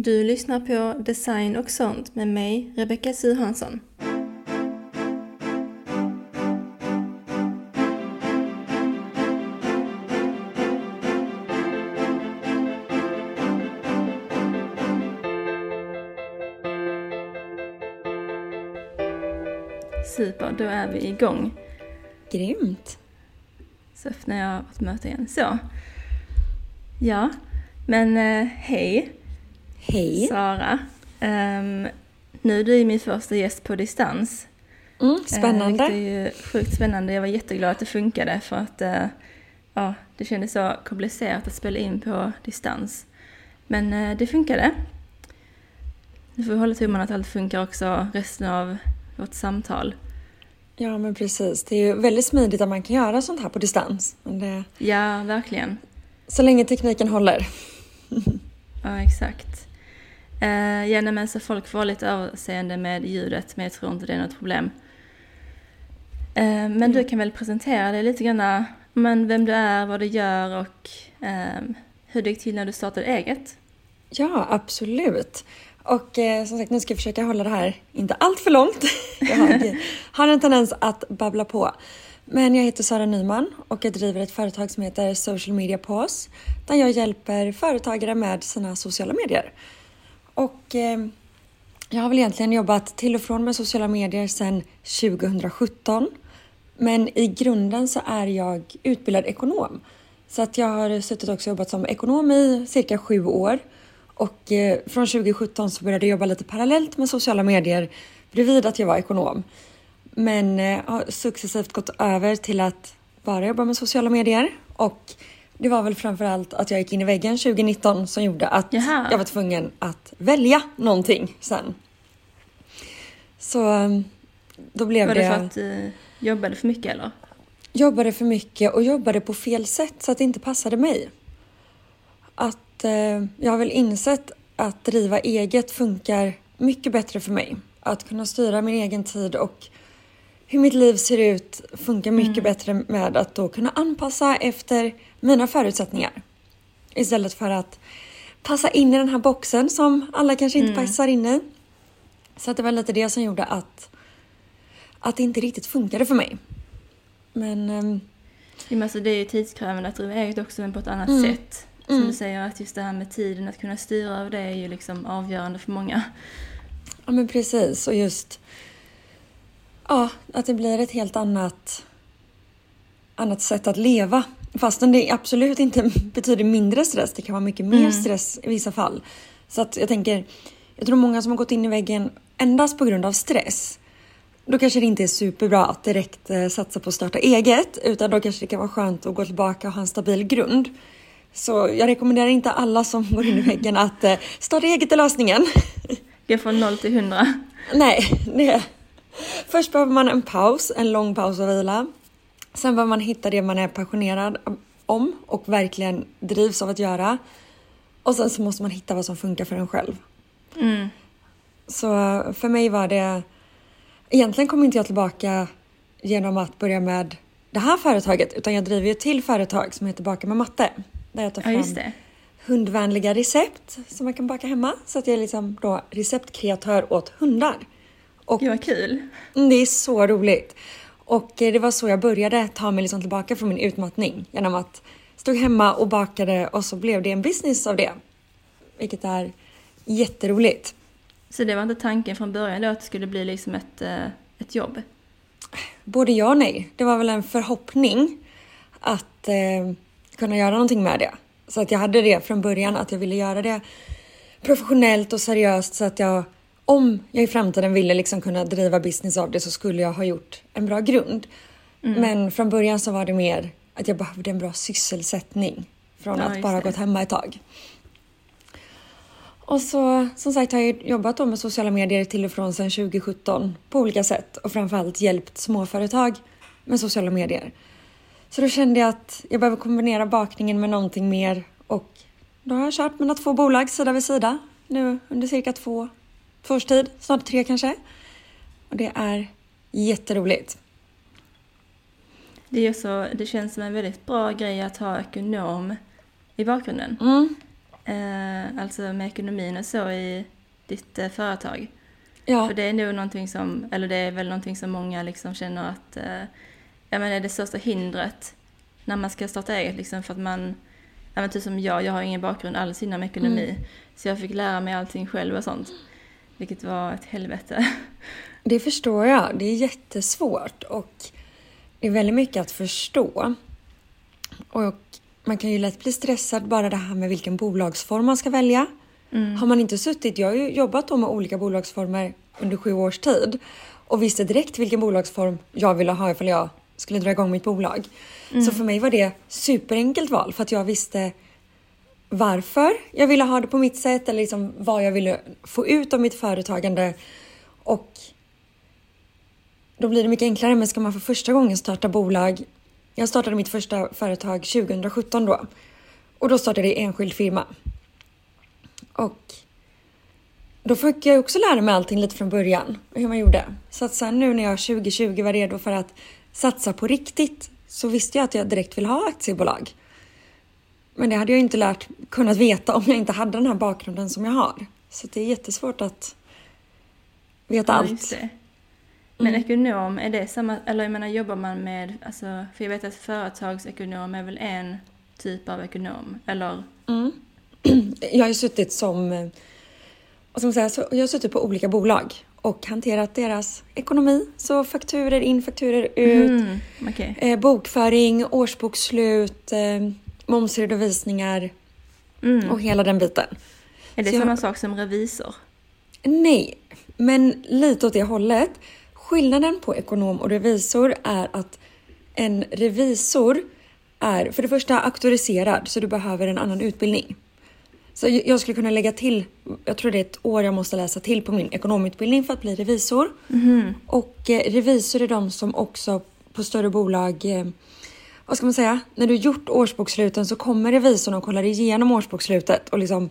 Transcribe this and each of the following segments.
Du lyssnar på Design och sånt med mig, Rebecka Suhansson. Super, då är vi igång. Grymt. Så när jag ett möte igen. Så. Ja, men eh, hej. Hej. Sara. Um, nu är du min första gäst på distans. Mm, spännande. Uh, det är ju sjukt spännande. Jag var jätteglad att det funkade för att uh, ja, det kändes så komplicerat att spela in på distans. Men uh, det funkade. Nu får vi hålla tummarna att allt funkar också resten av vårt samtal. Ja, men precis. Det är ju väldigt smidigt att man kan göra sånt här på distans. Det... Ja, verkligen. Så länge tekniken håller. ja, exakt. Uh, ja, men så folk får lite överseende med ljudet, men jag tror inte det är något problem. Uh, men mm. du kan väl presentera dig lite grann, men vem du är, vad du gör och uh, hur det gick till när du startade eget? Ja, absolut. Och eh, som sagt, nu ska jag försöka hålla det här inte allt för långt. jag har, har en tendens att babbla på. Men jag heter Sara Nyman och jag driver ett företag som heter Social Media Pause där jag hjälper företagare med sina sociala medier. Och eh, jag har väl egentligen jobbat till och från med sociala medier sedan 2017. Men i grunden så är jag utbildad ekonom. Så att jag har suttit också jobbat som ekonom i cirka sju år. Och eh, från 2017 så började jag jobba lite parallellt med sociala medier bredvid att jag var ekonom. Men eh, har successivt gått över till att bara jobba med sociala medier och det var väl framförallt att jag gick in i väggen 2019 som gjorde att Jaha. jag var tvungen att välja någonting sen. Så mm, då blev det... Var det för att du uh, jobbade för mycket eller? Jobbade för mycket och jobbade på fel sätt så att det inte passade mig. Att uh, jag har väl insett att driva eget funkar mycket bättre för mig. Att kunna styra min egen tid och hur mitt liv ser ut funkar mycket mm. bättre med att då kunna anpassa efter mina förutsättningar. Istället för att passa in i den här boxen som alla kanske inte mm. passar in i. Så att det var lite det som gjorde att, att det inte riktigt funkade för mig. Men... Um, alltså det är ju tidskrävande att driva eget också men på ett annat mm. sätt. Som mm. du säger att just det här med tiden, att kunna styra över det är ju liksom avgörande för många. Ja men precis och just Ja, att det blir ett helt annat, annat sätt att leva. Fastän det absolut inte betyder mindre stress. Det kan vara mycket mer mm. stress i vissa fall. Så att jag tänker, jag tror många som har gått in i väggen endast på grund av stress. Då kanske det inte är superbra att direkt eh, satsa på att starta eget. Utan då kanske det kan vara skönt att gå tillbaka och ha en stabil grund. Så jag rekommenderar inte alla som går in i väggen att eh, starta eget är lösningen. Gå från noll till hundra. Nej, det, Först behöver man en paus, en lång paus och vila. Sen behöver man hitta det man är passionerad om och verkligen drivs av att göra. Och sen så måste man hitta vad som funkar för en själv. Mm. Så för mig var det... Egentligen kom inte jag tillbaka genom att börja med det här företaget utan jag driver ju ett till företag som heter Baka med matte. Där jag tar fram ja, hundvänliga recept som man kan baka hemma. Så att jag är liksom då receptkreatör åt hundar. Och det var kul. Det är så roligt. Och eh, det var så jag började ta mig liksom tillbaka från min utmattning. Genom att stå hemma och bakade och så blev det en business av det. Vilket är jätteroligt. Så det var inte tanken från början då att det skulle bli liksom ett, eh, ett jobb? Både ja och nej. Det var väl en förhoppning att eh, kunna göra någonting med det. Så att jag hade det från början att jag ville göra det professionellt och seriöst så att jag om jag i framtiden ville liksom kunna driva business av det så skulle jag ha gjort en bra grund. Mm. Men från början så var det mer att jag behövde en bra sysselsättning från ja, att bara det. gått hemma ett tag. Och så som sagt har jag jobbat med sociala medier till och från sedan 2017 på olika sätt och framförallt hjälpt småföretag med sociala medier. Så då kände jag att jag behöver kombinera bakningen med någonting mer och då har jag kört mina två bolag sida vid sida nu under cirka två två års tid, snart tre kanske. Och det är jätteroligt. Det, är så, det känns som en väldigt bra grej att ha ekonom i bakgrunden. Mm. eh, alltså med ekonomin och så i ditt eh, företag? Ja, För det är nog någonting som, eller det är väl någonting som många liksom känner att, eh, jag menar det största hindret när man ska starta eget liksom för att man, ja men typ som jag, jag har ingen bakgrund alls inom ekonomi. Så jag fick lära mig allting själv och sånt. Vilket var ett helvete. det förstår jag. Det är jättesvårt och det är väldigt mycket att förstå. Och man kan ju lätt bli stressad bara det här med vilken bolagsform man ska välja. Har man inte suttit, jag har ju jobbat då med olika bolagsformer under sju års tid och visste direkt vilken bolagsform jag ville ha ifall jag skulle dra igång mitt bolag. Så för mig var det superenkelt val för att jag visste varför jag ville ha det på mitt sätt eller liksom vad jag ville få ut av mitt företagande. Och då blir det mycket enklare. Men ska man för första gången starta bolag. Jag startade mitt första företag 2017 då. Och då startade jag enskild firma. Och då fick jag också lära mig allting lite från början. Hur man gjorde. Så att sen nu när jag 2020 var redo för att satsa på riktigt. Så visste jag att jag direkt vill ha aktiebolag. Men det hade jag inte lärt, kunnat veta om jag inte hade den här bakgrunden som jag har. Så det är jättesvårt att veta Ja, allt. Men ekonom, är det samma, eller jag menar jobbar man med, alltså, för jag vet att företagsekonom är väl en typ av ekonom, eller? Jag har ju suttit som, eh, vad ska man säga, så jag har suttit på olika bolag och hanterat deras ekonomi. Så fakturer in, fakturer ut, Mm, okej. eh, bokföring, årsbokslut, eh, momsredovisningar Mm. och hela den biten. Är det så jag- samma sak som revisor? Nej, men lite åt det hållet. Skillnaden på ekonom och revisor är att en revisor är för det första auktoriserad så du behöver en annan utbildning. Så jag jag skulle kunna lägga till, jag tror det är ett år jag måste läsa till på min ekonomutbildning för att bli revisor. Och eh, revisor är de som också på större bolag, eh, vad ska man säga, när du gjort årsboksluten så kommer revisorn och kollar igenom årsbokslutet och liksom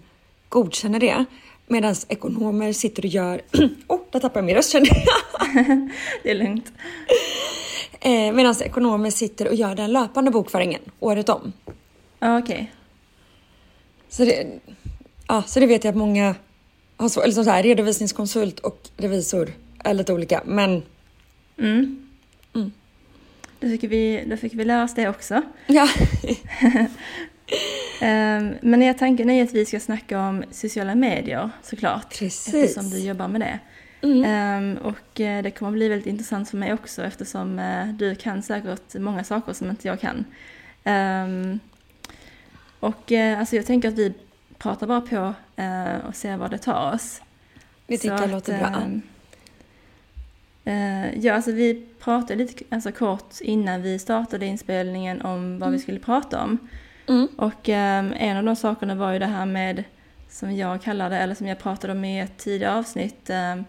godkänner det. Medan ekonomer sitter och gör, oh, där tappade jag min röst kände jag. Det är lugnt. Eh, Medan ekonomer sitter och gör den löpande bokföringen året om. Ja, okej. Så det, ja, så det vet jag att många har så, eller som så här, redovisningskonsult och revisor är lite olika. Men. Mm. Då, fick vi, då fick vi oss det också. ja, Ehm, men jag tanken är att vi ska snacka om sociala medier såklart. Precis. Eftersom du jobbar med det. Mm. Ehm, och eh, det kommer bli väldigt intressant för mig också eftersom eh, du kan säkert många saker som inte jag kan. Ehm, och eh, alltså jag tänker att vi pratar bara på och ser vad det tar oss. det tycker Så jag låter bra. Eh, ja, alltså vi pratade lite alltså kort innan vi startade inspelningen om vad vi skulle prata om. Mm. Och ehm, en av de sakerna var ju det här med, som jag kallar det, eller som jag pratade om i ett tidigare avsnitt, ehm,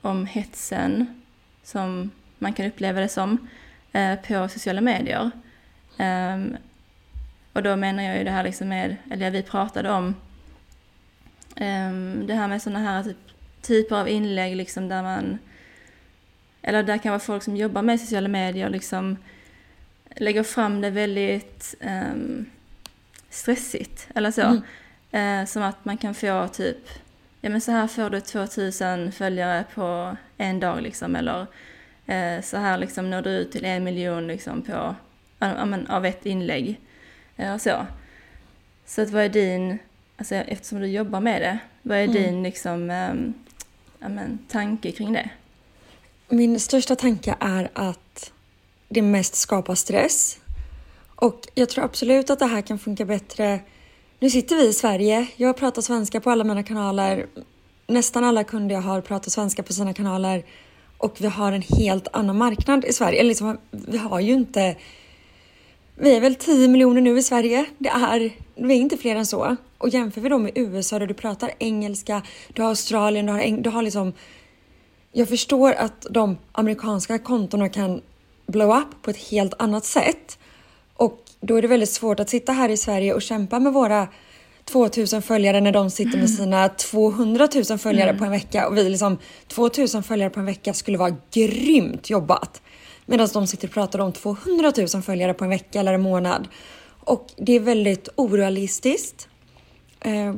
om hetsen som man kan uppleva det som eh, på sociala medier. Ehm, och då menar jag ju det här liksom med, eller vi pratade om det här med sådana här typ, typer av inlägg liksom där man, eller där kan vara folk som jobbar med sociala medier liksom lägger fram det väldigt ehm, stressigt eller så. Mm. Eh, som att man kan få typ, ja men så här får du 2000 följare på en dag liksom eller eh, så här liksom når du ut till en miljon liksom på, ja, men, av ett inlägg. Och så. Så att vad är din, alltså eftersom du jobbar med det, vad är Mm. din liksom, ehm, ja men tanke kring det? Min största tanke är att det mest skapar stress. Och jag tror absolut att det här kan funka bättre. Nu sitter vi i Sverige. Jag pratar svenska på alla mina kanaler. Nästan alla kunder jag har pratar svenska på sina kanaler. Och vi har en helt annan marknad i Sverige. Eller liksom, vi har ju inte... Vi är väl 10 miljoner nu i Sverige. Det är, vi är inte fler än så. Och jämför vi då med USA där du pratar engelska, du har Australien, du har, du har liksom jag förstår att de amerikanska kontona kan blow up på ett helt annat sätt. Och då är det väldigt svårt att sitta här i Sverige och kämpa med våra 2000 följare när de sitter med sina 200 000 följare på en vecka och vi liksom 2000 följare på en vecka skulle vara grymt jobbat. Medan de sitter och pratar om 200 000 följare på en vecka eller en månad. Och det är väldigt orealistiskt Eh,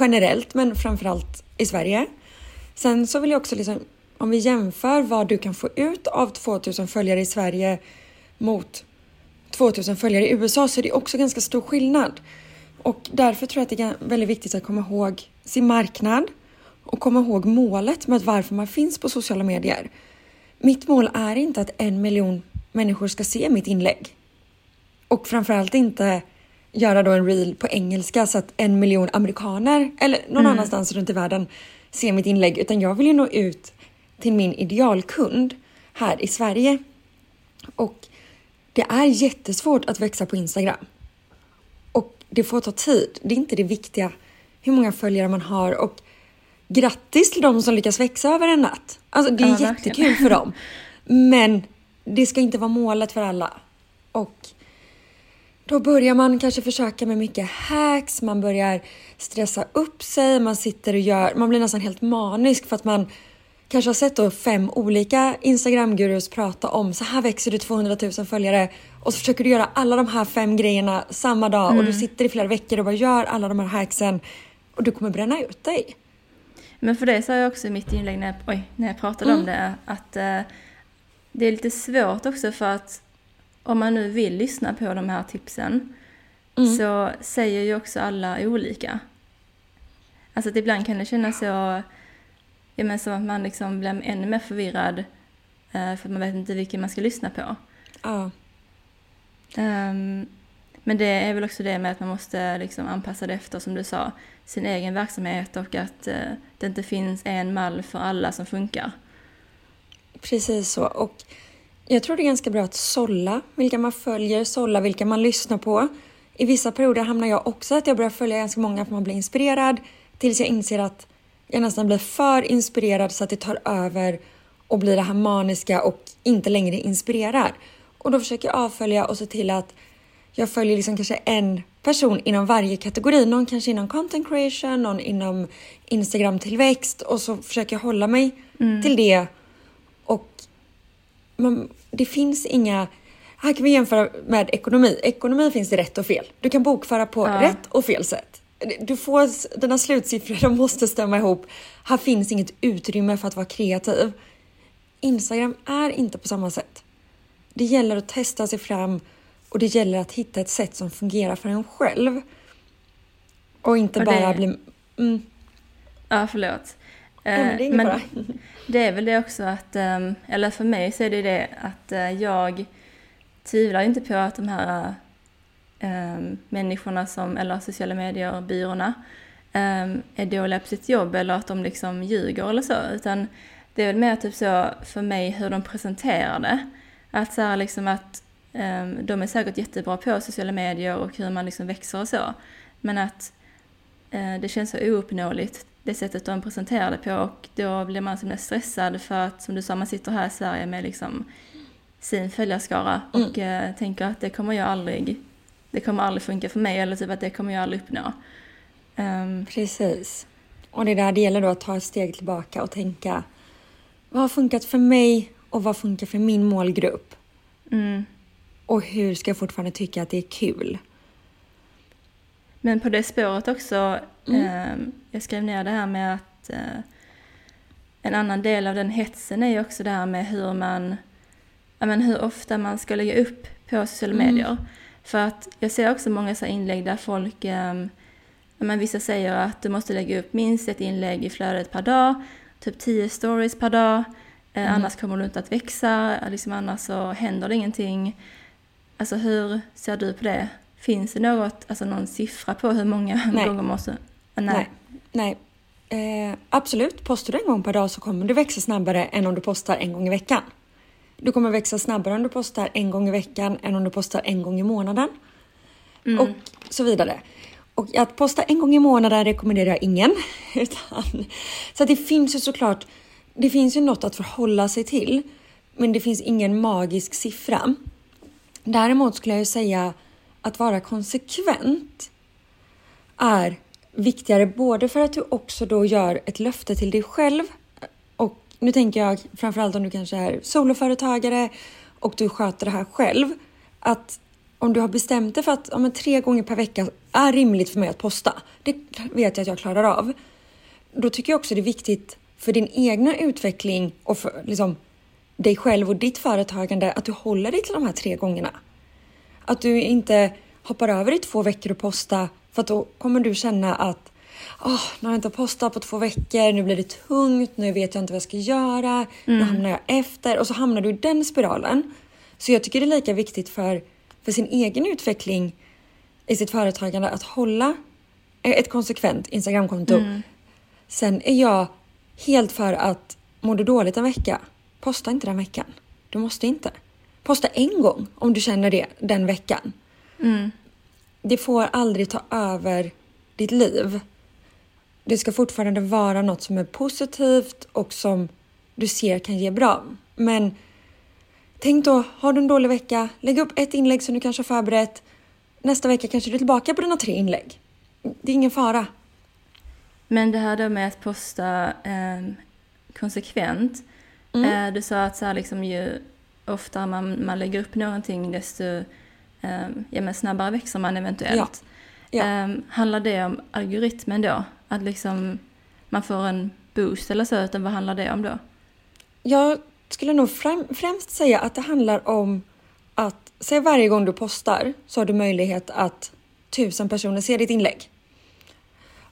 generellt, men framförallt i Sverige. Sen så vill jag också liksom, om vi jämför vad du kan få ut av 2000 följare i Sverige mot 2000 följare i USA så är det också ganska stor skillnad. Och därför tror jag att det är väldigt viktigt att komma ihåg sin marknad och komma ihåg målet med varför man finns på sociala medier. Mitt mål är inte att en miljon människor ska se mitt inlägg. Och framförallt inte göra då en reel på engelska så att en miljon amerikaner eller någon mm. annanstans runt i världen ser mitt inlägg. Utan jag vill ju nå ut till min idealkund här i Sverige. Och det är jättesvårt att växa på Instagram. Och det får ta tid. Det är inte det viktiga hur många följare man har och grattis till de som lyckas växa över en natt. Alltså det är ja, jättekul för dem. Men det ska inte vara målet för alla. Och då börjar man kanske försöka med mycket hacks, man börjar stressa upp sig, man sitter och gör, man blir nästan helt manisk för att man kanske har sett då fem olika Instagram-gurus prata om så här växer du 200 000 följare och så försöker du göra alla de här fem grejerna samma dag mm. och du mm. sitter i flera veckor och bara gör alla de här hacksen och du kommer bränna ut dig. Men för det sa jag också i mitt inlägg när jag, oj, när jag pratade mm. om det att eh, det är lite svårt också för att om man nu vill lyssna på de här tipsen mm. så säger ju också alla olika. Alltså att ibland kan det kännas så, ja men som att man liksom blir ännu mer förvirrad eh, för att man vet inte vilken man ska lyssna på. Ja. Um, men det är väl också det med att man måste liksom anpassa det efter, som du sa, sin egen verksamhet och att uh, det inte finns en mall för alla som funkar. Precis så. Och jag tror det är ganska bra att sålla vilka man följer, sålla vilka man lyssnar på. I vissa perioder hamnar jag också att jag börjar följa ganska många för att man blir inspirerad tills jag inser att jag nästan blir för inspirerad så att det tar över och blir det här maniska och inte längre inspirerar. Och då försöker jag avfölja och se till att jag följer liksom kanske en person inom varje kategori. Någon kanske inom content creation, någon inom Instagram tillväxt och så försöker jag hålla mig mm. till det. Man, det finns inga här kan vi jämföra med ekonomi. Ekonomi finns det rätt och fel. Du kan bokföra på ja. rätt och fel sätt. Du får, dina slutsiffror de måste stämma ihop. Här finns inget utrymme för att vara kreativ. Instagram är inte på samma sätt. Det gäller att testa sig fram och det gäller att hitta ett sätt som fungerar för en själv. Och inte och bara bli... Mm. Ja, förlåt. Ja, men det är men det är väl det också att, ehm, eller för mig så är det det att eh, jag tvivlar inte på att de här ähm, människorna som, eller sociala medier-byråerna ähm, är dåliga på sitt jobb eller att de liksom ljuger eller så, utan det är väl mer typ så för mig hur de presenterar det. Att så här liksom att de är säkert jättebra på sociala medier och hur man liksom växer och så. Men att uh, det känns så ouppnåeligt det sättet de presenterar det på och då blir man så mest stressad för att som du sa, man sitter här i Sverige med liksom sin följarskara mm. och uh, tänker att det kommer jag aldrig, det kommer aldrig funka för mig eller typ att det kommer jag aldrig uppnå. Um, Precis. Och det är där det gäller då att ta ett steg tillbaka och tänka vad har funkat för mig och vad funkar för min målgrupp? Mm. Och hur ska jag fortfarande tycka att det är kul? Men på det spåret också, mm. eh, jag skrev ner det här med att eh, en annan del av den hetsen är ju också det här med hur man, ja men hur ofta man ska lägga upp på sociala mm. medier. För att jag ser också många så inlägg där folk, eh, men vissa säger att du måste lägga upp minst ett inlägg i flödet per dag, typ 10 stories per dag. Eh, mm. Annars kommer du inte att växa, liksom annars så händer det ingenting. Alltså hur ser du på det? Finns det något, alltså någon siffra på hur många Nej. gånger måste... Nej. Nej. Nej. Eh, absolut, postar du en gång per dag så kommer du växa snabbare än om du postar en gång i veckan. Du kommer växa snabbare om du postar en gång i veckan än om du postar en gång i månaden. Mm. Och så vidare. Och att posta en gång i månaden rekommenderar jag ingen. Utan, så det finns ju såklart det finns ju något att förhålla sig till, men det finns ingen magisk siffra. Däremot skulle jag ju säga att vara konsekvent är viktigare både för att du också då gör ett löfte till dig själv och nu tänker jag framförallt om du kanske är soloföretagare och du sköter det här själv. Att om du har bestämt dig för att ja, tre gånger per vecka är rimligt för mig att posta. Det vet jag att jag klarar av. Då tycker jag också det är viktigt för din egna utveckling och för liksom, dig själv och ditt företagande att du håller dig till de här tre gångerna. Att du inte hoppar över i två veckor och posta för att då kommer du känna att oh, nu har jag inte postat på två veckor, nu blir det tungt, nu vet jag inte vad jag ska göra, mm. nu hamnar jag efter och så hamnar du i den spiralen. Så jag tycker det är lika viktigt för, för sin egen utveckling i sitt företagande att hålla ett konsekvent Instagramkonto. Mm. Sen är jag helt för att mår du dåligt en vecka, posta inte den veckan. Du måste inte. Posta en gång om du känner det den veckan. Mm. Det får aldrig ta över ditt liv. Det ska fortfarande vara något som är positivt och som du ser kan ge bra. Men tänk då, har du en dålig vecka, lägg upp ett inlägg som du kanske har förberett. Nästa vecka kanske du är tillbaka på dina tre inlägg. Det är ingen fara. Men det här då med att posta eh, konsekvent. Mm. Eh, du sa att så här, liksom, ju oftare man, man lägger upp någonting desto eh, ja, men snabbare växer man eventuellt. Ja. Ja. Eh, handlar det om algoritmen då? Att liksom man får en boost eller så, utan vad handlar det om då? Jag skulle nog främst säga att det handlar om att, säg varje gång du postar så har du möjlighet att tusen personer ser ditt inlägg.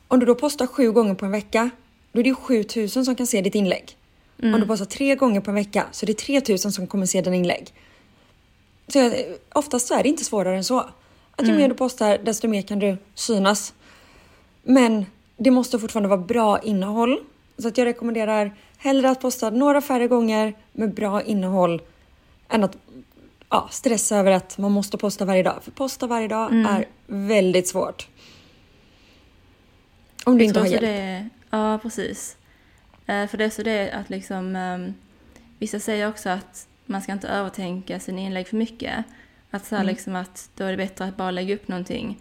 Om du då postar sju gånger på en vecka, då är det 7000 som kan se ditt inlägg. Mm. Om du postar tre gånger på en vecka så är det 3000 som kommer se dina inlägg. Så jag, oftast så är det inte svårare än så. Att ju mm. mer du postar desto mer kan du synas. Men det måste fortfarande vara bra innehåll. Så att jag rekommenderar hellre att posta några färre gånger med bra innehåll än att ja, stressa över att man måste posta varje dag. För posta varje dag mm. är väldigt svårt. Om du inte har hjälp. Det, ja, precis. Eh, för det är så det att liksom, um, vissa säger också att man ska inte övertänka sina inlägg för mycket. Att så mm. liksom att då är det bättre att bara lägga upp någonting.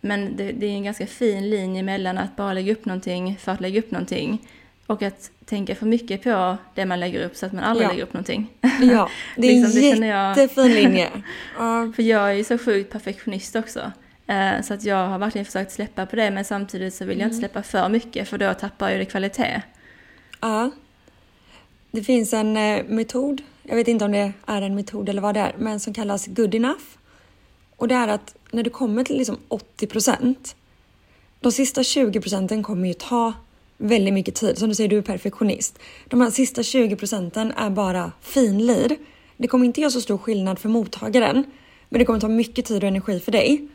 Men det, det, är en ganska fin linje mellan att bara lägga upp någonting för att lägga upp någonting och att tänka för mycket på det man lägger upp så att man aldrig ja. lägger upp någonting. Ja, det är liksom, en jättefin jag... linje. Uh. För jag är ju så sjukt perfektionist också. Uh, så att jag har verkligen försökt släppa på det men samtidigt så vill jag inte mm. släppa för mycket för då tappar jag det kvalitet. Ja. Det finns en eh, metod, jag vet inte om det är en metod eller vad det är, men som kallas good enough. Och det är att när du kommer till liksom 80 procent, de sista 20 procenten kommer ju ta väldigt mycket tid. Som du säger, du är perfektionist. De här sista 20 procenten är bara finlir. Det kommer inte göra så stor skillnad för mottagaren, men det kommer ta mycket tid och energi för dig.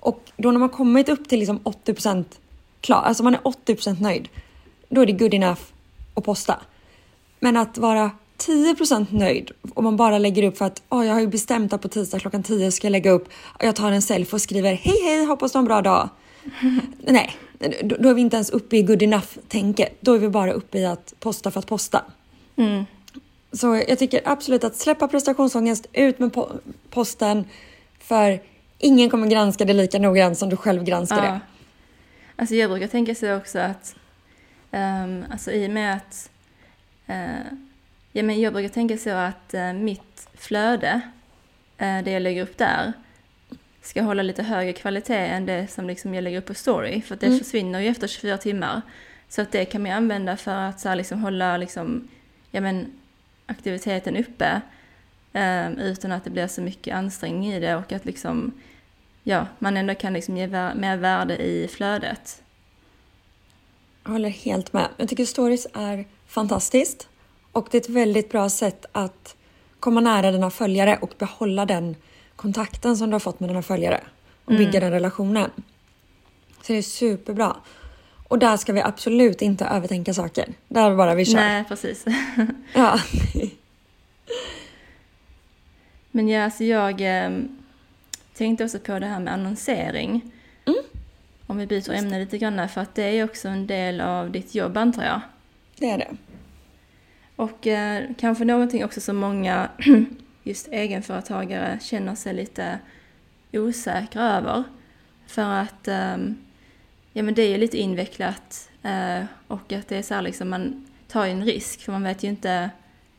Och då när man kommit upp till liksom 80 procent klar, alltså man är 80 procent nöjd, då är det good enough att posta. Men att vara 10% nöjd om man bara lägger upp för att oh, jag har ju bestämt att på tisdag klockan 10 ska jag lägga upp. Jag tar en selfie och skriver hej hej, hoppas du har en bra dag. Nej, då, då, är vi inte ens uppe i good enough-tänket. Då är vi bara uppe i att posta för att posta. Mm. Så jag tycker absolut att släppa prestationsångest, ut med po posten. För ingen kommer granska det lika noggrant som du själv granskar ja. det. Alltså jag brukar tänka så också att um, alltså i och med att uh, ja, men jag brukar tänka så att uh, mitt flöde, uh, det jag lägger upp där, ska hålla lite högre kvalitet än det som liksom jag lägger upp på story. För det mm. försvinner ju efter 24 timmar. Så att det kan man använda för att så liksom hålla liksom, ja, men, aktiviteten uppe. Um, utan att det blir så mycket ansträngning i det och att liksom, ja, man ändå kan liksom ge vär mer värde i flödet. Jag håller helt med. Jag tycker stories är fantastiskt och det är ett väldigt bra sätt att komma nära dina följare och behålla den kontakten som du har fått med dina följare och mm. bygga den relationen. Så det är superbra. Och där ska vi absolut inte övertänka saker. Där bara vi kör. Nej, precis. ja. Men ja, alltså jag eh, tänkte också på det här med annonsering. Om vi byter ämne lite grann, för att det är också en del av ditt jobb antar jag. Det är det. Och eh, kanske någonting också som många just egenföretagare känner sig lite osäkra över. För att um, ja, men det är lite invecklat uh, och att det är så här liksom man tar en risk för man vet ju inte,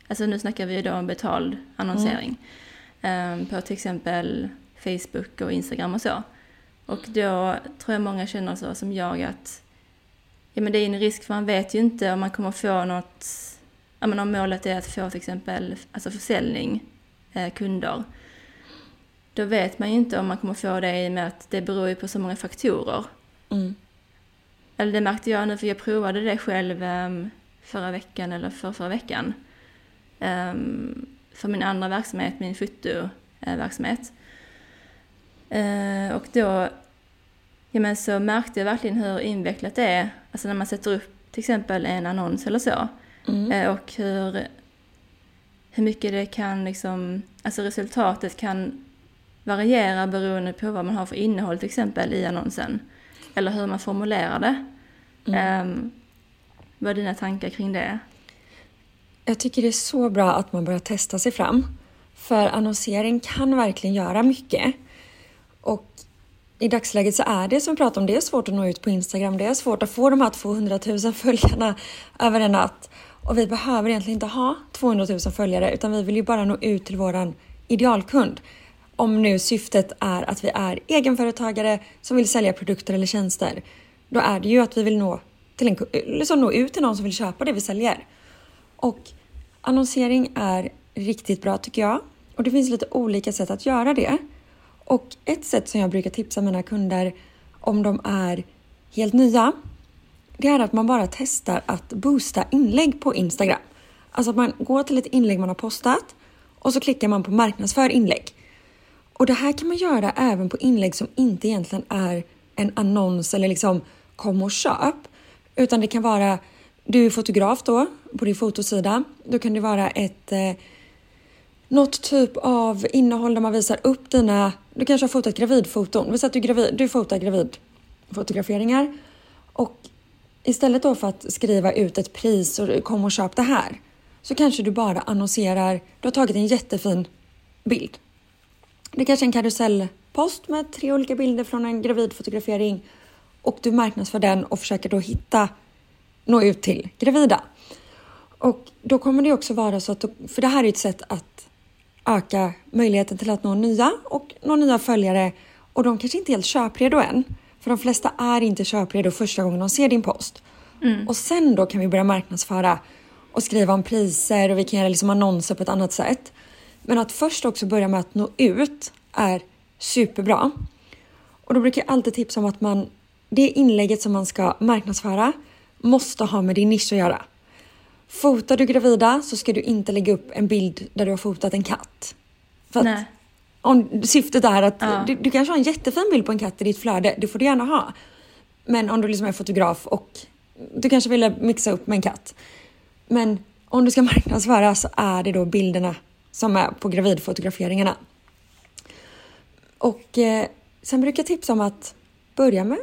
alltså nu snackar vi ju då om betald annonsering mm. um, på till exempel Facebook och Instagram och så. Och då tror jag många känner så som jag att ja, men det är en risk för man vet ju inte om man kommer få något, ja, men om målet är att få till exempel alltså försäljning, eh, kunder. Då vet man ju inte om man kommer få det i och med att det beror ju på så många faktorer. Mm. Eller det märkte jag nu för jag provade det själv um, förra veckan eller för förra veckan. Um, för min andra verksamhet, min fotoverksamhet. Uh, och då ja, men så märkte jag verkligen hur invecklat det är, alltså när man sätter upp till exempel en annons eller så. Mm. Uh, och hur, hur mycket det kan liksom, alltså resultatet kan variera beroende på vad man har för innehåll till exempel i annonsen. Eller hur man formulerar det. Mm. Um, vad är dina tankar kring det? Jag tycker det är så bra att man börjar testa sig fram. För annonsering kan verkligen göra mycket. I dagsläget så är det som vi pratar om, det är svårt att nå ut på Instagram. Det är svårt att få de här 200 000 följarna över en natt. Och vi behöver egentligen inte ha 200 000 följare utan vi vill ju bara nå ut till våran idealkund. Om nu syftet är att vi är egenföretagare som vill sälja produkter eller tjänster. Då är det ju att vi vill nå, till en, liksom nå ut till någon som vill köpa det vi säljer. Och annonsering är riktigt bra tycker jag. Och det finns lite olika sätt att göra det. Och ett sätt som jag brukar tipsa mina kunder om de är helt nya, det är att man bara testar att boosta inlägg på Instagram. Alltså att man går till ett inlägg man har postat och så klickar man på marknadsför inlägg. Och det här kan man göra även på inlägg som inte egentligen är en annons eller liksom kom och köp. Utan det kan vara, du är fotograf då på din fotosida. Då kan det vara ett eh, något typ av innehåll där man visar upp dina, du kanske har fotat gravidfoton. Vi säger att du, är gravid, du fotar gravidfotograferingar. Och istället då för att skriva ut ett pris och kom och köp det här. Så kanske du bara annonserar, du har tagit en jättefin bild. Det är kanske är en karusellpost med tre olika bilder från en gravidfotografering och du marknadsför den och försöker då hitta, nå ut till gravida. Och då kommer det också vara så att, för det här är ett sätt att öka möjligheten till att nå nya och nå nya följare och de kanske inte är helt köpredo än. För de flesta är inte köpredo första gången de ser din post. Mm. Och sen då kan vi börja marknadsföra och skriva om priser och vi kan göra liksom annonser på ett annat sätt. Men att först också börja med att nå ut är superbra. Och då brukar jag alltid tipsa om att man, det inlägget som man ska marknadsföra måste ha med din nisch att göra. Fotar du gravida så ska du inte lägga upp en bild där du har fotat en katt. För Nej. om syftet är att Ja. du, du kanske har en jättefin bild på en katt i ditt flöde, det får du gärna ha. Men om du liksom är fotograf och du kanske vill mixa upp med en katt. Men om du ska marknadsföra så är det då bilderna som är på gravidfotograferingarna. Och eh, sen brukar jag tipsa om att börja med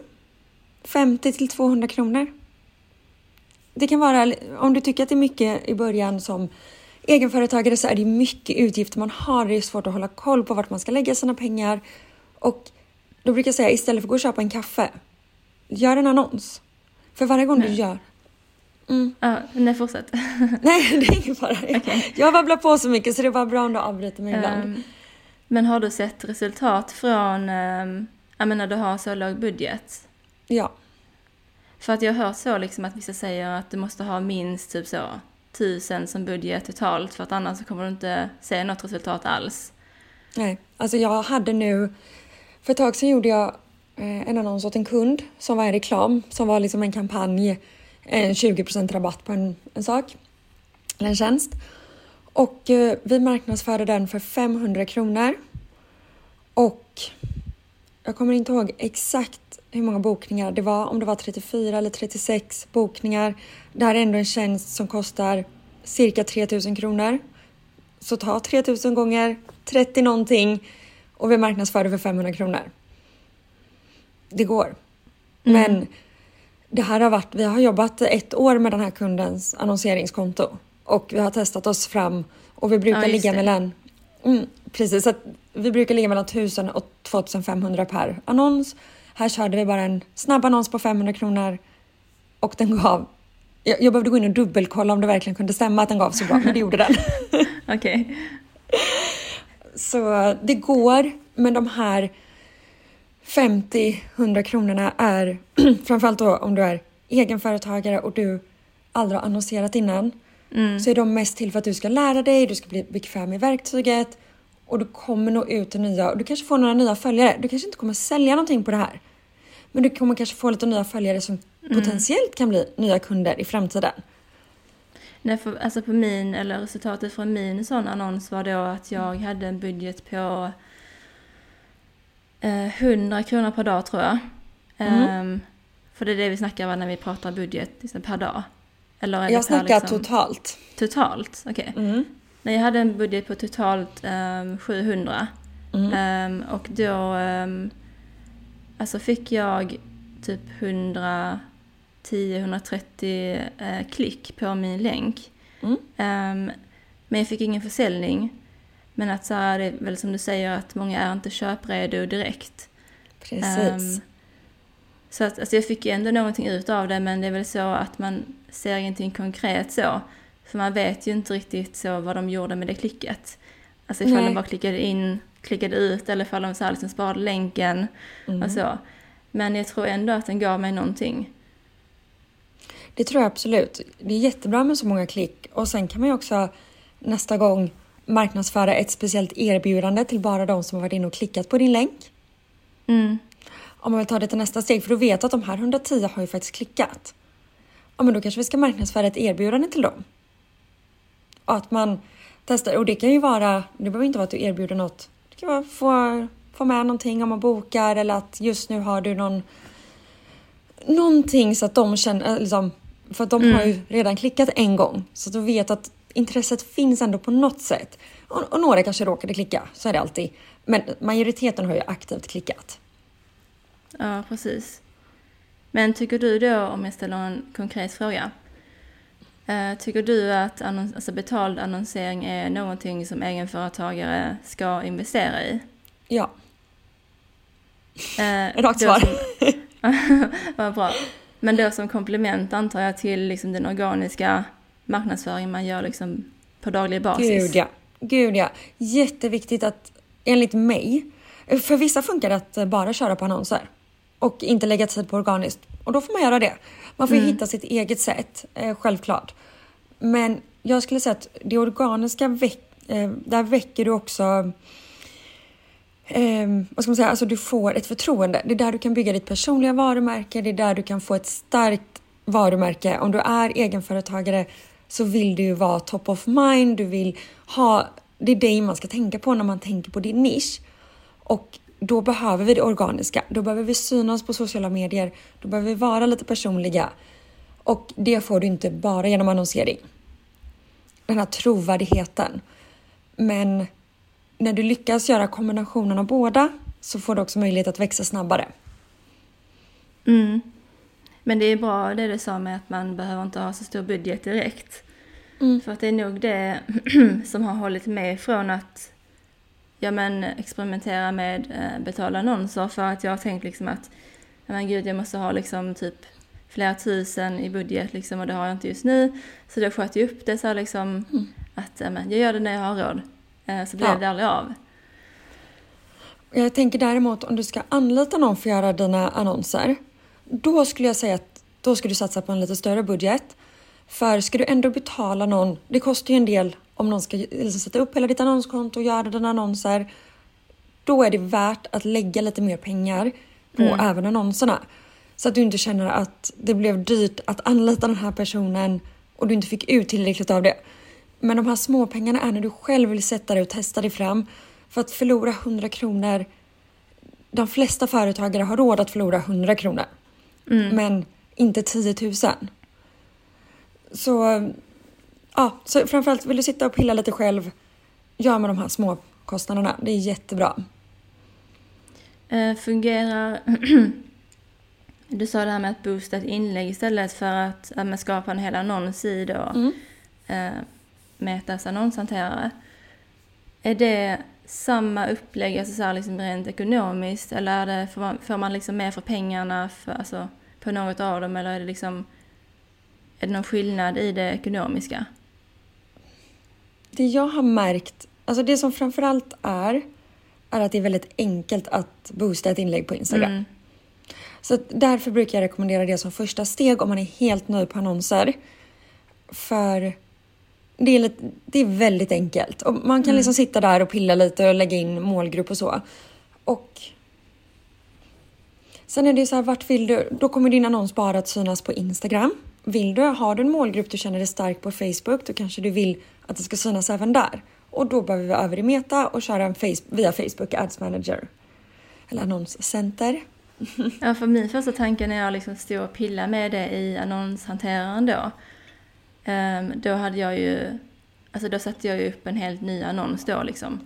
50 till 200 kronor. Det kan vara, om du tycker att det är mycket i början som egenföretagare så är det mycket utgifter man har. Det är svårt att hålla koll på vart man ska lägga sina pengar. Och då brukar jag säga istället för att gå och köpa en kaffe, gör en annons. För varje gång du Nej. gör Mm. Ja, nej, fortsätt. Nej, det är ingen fara. Okej. Jag babblar på så mycket så det är bara bra om du avbryter mig ibland. Ehm, men har du sett resultat från, um, jag menar du har så låg budget? Ja. För att jag har hört så liksom att vissa säger att du måste ha minst typ så tusen som budget totalt för att annars så kommer du inte se något resultat alls. Nej, alltså jag hade nu... För ett tag sedan gjorde jag eh, en annons åt en kund som var en reklam, som var liksom en kampanj, en 20% rabatt på en, en sak, eller en tjänst. Och eh, vi marknadsförde den för 500 kronor. Och jag kommer inte ihåg exakt hur många bokningar det var, om det var 34 eller 36 bokningar. Det här är ändå en tjänst som kostar cirka 3000 kronor. Så ta 3000 gånger 30 någonting och vi marknadsför det för 500 kronor. Det går. Men det här har varit, vi har jobbat ett år med den här kundens annonseringskonto och vi har testat oss fram och vi brukar Ja, ligga mellan mm, precis, att vi brukar ligga mellan 1000 och 2500 per annons. Här körde vi bara en snabb annons på 500 kronor och den gav jag, jag behövde gå in och dubbelkolla om det verkligen kunde stämma att den gav så bra, men det gjorde den. Okej. Så det går, men de här 50-100 kronorna är framförallt då om du är egenföretagare och du aldrig har annonserat innan. Mm. Så är de mest till för att du ska lära dig, du ska bli bekväm i verktyget och du kommer nå ut till nya och du kanske får några nya följare. Du kanske inte kommer sälja någonting på det här. Men du kommer kanske få lite nya följare som potentiellt kan bli nya kunder i framtiden. Nej, för, alltså på min, eller resultatet från min sån annons var då att jag hade en budget på eh, 100 kronor per dag tror jag. Ehm, för det är det vi snackar om när vi pratar budget liksom, per dag. Eller Jag snackar liksom, totalt. totalt. Okej. Mm. Nej, jag hade en budget på totalt ehm, 700. Mm. Ehm, och då ehm, alltså fick jag typ 110-130 eh, klick på min länk. Mm. Men jag fick ingen försäljning. Men att så här, det är väl som du säger att många är inte köpredo direkt. Precis. Så att, alltså jag fick ju ändå någonting ut av det men det är väl så att man ser ingenting konkret så. För man vet ju inte riktigt så vad de gjorde med det klicket. Alltså ifall Nej. de bara klickade in, klickade ut eller ifall de så här liksom sparade länken Mm. och så. Men jag tror ändå att den gav mig någonting. Det tror jag absolut. Det är jättebra med så många klick och sen kan man ju också nästa gång marknadsföra ett speciellt erbjudande till bara de som har varit inne och klickat på din länk. Mm. Om man vill ta det till nästa steg för du vet att de här 110 har ju faktiskt klickat. Ja men då kanske vi ska marknadsföra ett erbjudande till dem. Att man testar och det kan ju vara, det behöver inte vara att du erbjuder något. Det kan vara att få, få med någonting om man bokar eller att just nu har du någon någonting så att de känner, eh, liksom, för att de har ju redan klickat en gång så att de vet att intresset finns ändå på något sätt. Och, och några kanske råkade klicka, så är det alltid. Men majoriteten har ju aktivt klickat. Ja, precis. Men tycker du då, om jag ställer en konkret fråga. Eh, Tycker du att annons, alltså betald annonsering är någonting som egenföretagare ska investera i? Ja, Eh, rakt svar. som- Vad bra. Men då som komplement antar jag till liksom den organiska marknadsföringen man gör liksom på daglig basis. Gud ja. Gud ja. Jätteviktigt att, enligt mig, för vissa funkar det att bara köra på annonser och inte lägga tid på organiskt. Och då får man göra det. Man får ju hitta sitt eget sätt, eh, självklart. Men jag skulle säga att det organiska, väck, eh, där väcker du också eh, vad ska man säga, alltså du får ett förtroende. Det är där du kan bygga ditt personliga varumärke, det är där du kan få ett starkt varumärke. Om du är egenföretagare så vill du ju vara top of mind, du vill ha, det är dig man ska tänka på när man tänker på din nisch. Och då behöver vi det organiska, då behöver vi synas på sociala medier, då behöver vi vara lite personliga. Och det får du inte bara genom annonsering. Den här trovärdigheten. Men när du lyckas göra kombinationen av båda så får du också möjlighet att växa snabbare. Mm. Men det är bra det du sa med att man behöver inte ha så stor budget direkt. Mm. För att det är nog det som har hållit mig från att ja, men, experimentera med eh, betalda annonser. För att jag har tänkt liksom att ja, men gud, jag måste ha liksom typ flera tusen i budget liksom, och det har jag inte just nu. Så då sköt jag upp det så här liksom att ja, men, jag gör det när jag har råd. Eh, så blev Ja. det aldrig av. Jag tänker däremot om du ska anlita någon för att göra dina annonser. Då skulle jag säga att då ska du satsa på en lite större budget. För ska du ändå betala någon, det kostar ju en del om någon ska liksom sätta upp hela ditt annonskonto och göra dina annonser. Då är det värt att lägga lite mer pengar på även annonserna. Så att du inte känner att det blev dyrt att anlita den här personen och du inte fick ut tillräckligt av det. Men de här småpengarna är när du själv vill sätta dig och testa dig fram. För att förlora 100 kronor, de flesta företagare har råd att förlora 100 kronor. Men inte 10 000. Så, ja, så framförallt vill du sitta och pilla lite själv, gör med de här små kostnaderna. Det är jättebra. Eh, fungerar... du sa det här med att boosta ett inlägg istället för att ja, men skapa en hel annons i då. Mm. Eh, Metas annonshanterare. Är det samma upplägg, alltså så här liksom rent ekonomiskt, eller är det, får, man, får man liksom mer för pengarna för, alltså, på något av dem, eller är det liksom... Är det någon skillnad i det ekonomiska? Det jag har märkt Alltså det som framförallt är, är att det är väldigt enkelt att boosta ett inlägg på Instagram. Mm. Så därför brukar jag rekommendera det som första steg om man är helt nöjd på annonser. För det är, lite, det är väldigt enkelt. Och man kan liksom sitta där och pilla lite och lägga in målgrupp och så. Och sen är det ju så här, vart vill du? Då kommer din annons bara att synas på Instagram. Vill du, har du en målgrupp du känner dig stark på Facebook, då kanske du vill att det ska synas även där. Och då behöver vi över i Meta och köra en face, via Facebook Ads Manager. Eller annonscenter. Ja, för min första tanke när jag liksom stod och pillade med det i annonshanteraren då. ehm, då hade jag ju, alltså då satte jag ju upp en helt ny annons då liksom.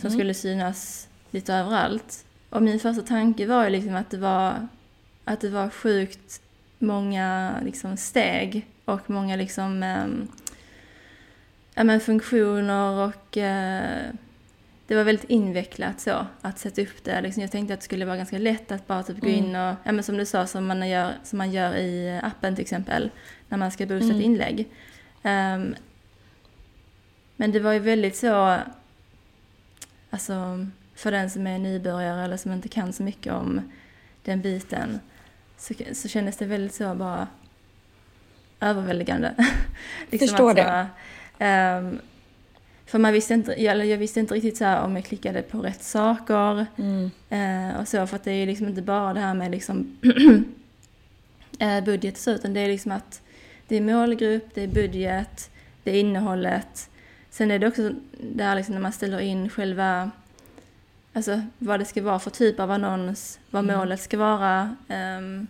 Som skulle synas lite överallt. Och min första tanke var ju liksom att det var, att det var sjukt många liksom steg och många liksom ehm, ja, men funktioner och eh, det var väldigt invecklat så att sätta upp det. Liksom, jag tänkte att det skulle vara ganska lätt att bara typ gå in och, ja men som du sa, som man gör, som man gör i appen till exempel, när man ska boosta ett inlägg. Ehm, men det var ju väldigt så, alltså för den som är nybörjare eller som inte kan så mycket om den biten, så, så kändes det väldigt så bara överväldigande. Förstår att, det. ehm, för man visste inte, eller jag visste inte riktigt så om jag klickade på rätt saker Mm. eh, och så. För att det är liksom inte bara det här med liksom eh, budget så, utan det är liksom att det är målgrupp, det är budget, det är innehållet. Sen är det också det här liksom när man ställer in själva, alltså vad det ska vara för typ av annons, vad målet ska vara, ehm,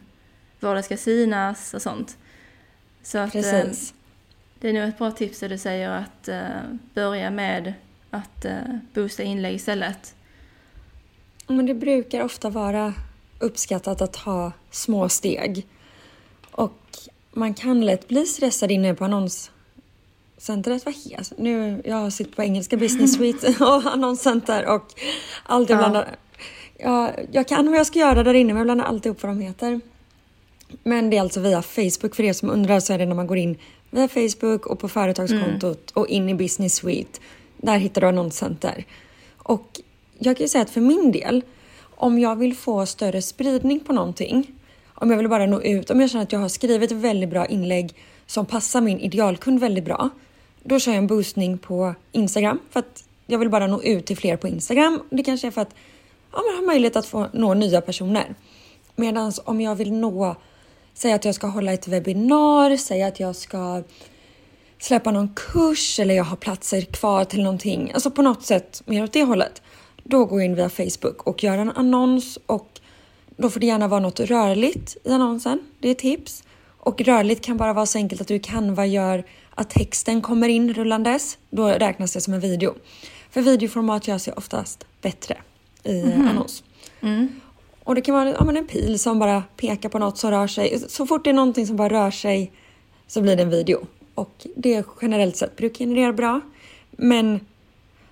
var det ska synas och sånt. Så att, eh, Precis. det är nog ett bra tips det du säger att eh, börja med att eh, boosta inlägg istället. Men det brukar ofta vara uppskattat att ha små steg. Och man kan lätt bli stressad inne på annonscentret. Vad heter Nu, jag suttit på engelska business suite och annonscenter och alltid Ja. blandar... Ja, jag kan vad jag ska göra där inne men jag blandar alltid upp vad de heter. Men det är alltså via Facebook. För er som undrar så är det när man går in via Facebook och på företagskontot och in i Business Suite. Där hittar du annonscenter. Och jag kan ju säga att för min del, om jag vill få större spridning på någonting, om jag vill bara nå ut, om jag känner att jag har skrivit ett väldigt bra inlägg som passar min idealkund väldigt bra, då kör jag en boostning på Instagram för att jag vill bara nå ut till fler på Instagram. Det kanske är för att ja, man har möjlighet att få nå nya personer. Medan om jag vill nå, säg att jag ska hålla ett webbinar, säg att jag ska släppa någon kurs eller jag har platser kvar till någonting, alltså på något sätt mer åt det hållet. Då går jag in via Facebook och gör en annons och då får det gärna vara något rörligt i annonsen. Det är ett tips. Och rörligt kan bara vara så enkelt att du kan vad gör att texten kommer in rullandes. Då räknas det som en video. För videoformat gör sig oftast bättre i annons. Och det kan vara ja, men en pil som bara pekar på något som rör sig. Så fort det är någonting som bara rör sig så blir det en video. Och det generellt sett brukar generera bra. Men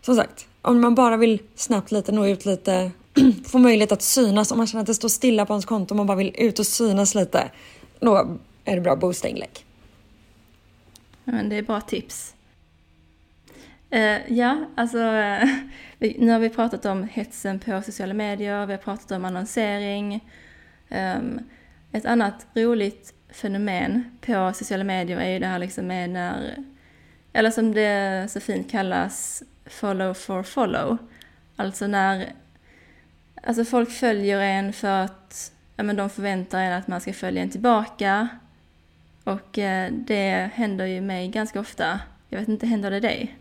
som sagt, om man bara vill snabbt lite nå ut lite, få möjlighet att synas, om man känner att det står stilla på ens konto och man bara vill ut och synas lite, då är det bra att boosta inlägg. Ja, men det är bra tips. Uh, ja, alltså uh, vi, nu har vi pratat om hetsen på sociala medier, vi har pratat om annonsering. Um, ett annat roligt fenomen på sociala medier är ju det här liksom med när, eller som det så fint kallas, follow for follow. Alltså när, alltså folk följer en för att, ja men de förväntar en att man ska följa en tillbaka. Och eh, det händer ju mig ganska ofta. Jag vet inte, händer det dig?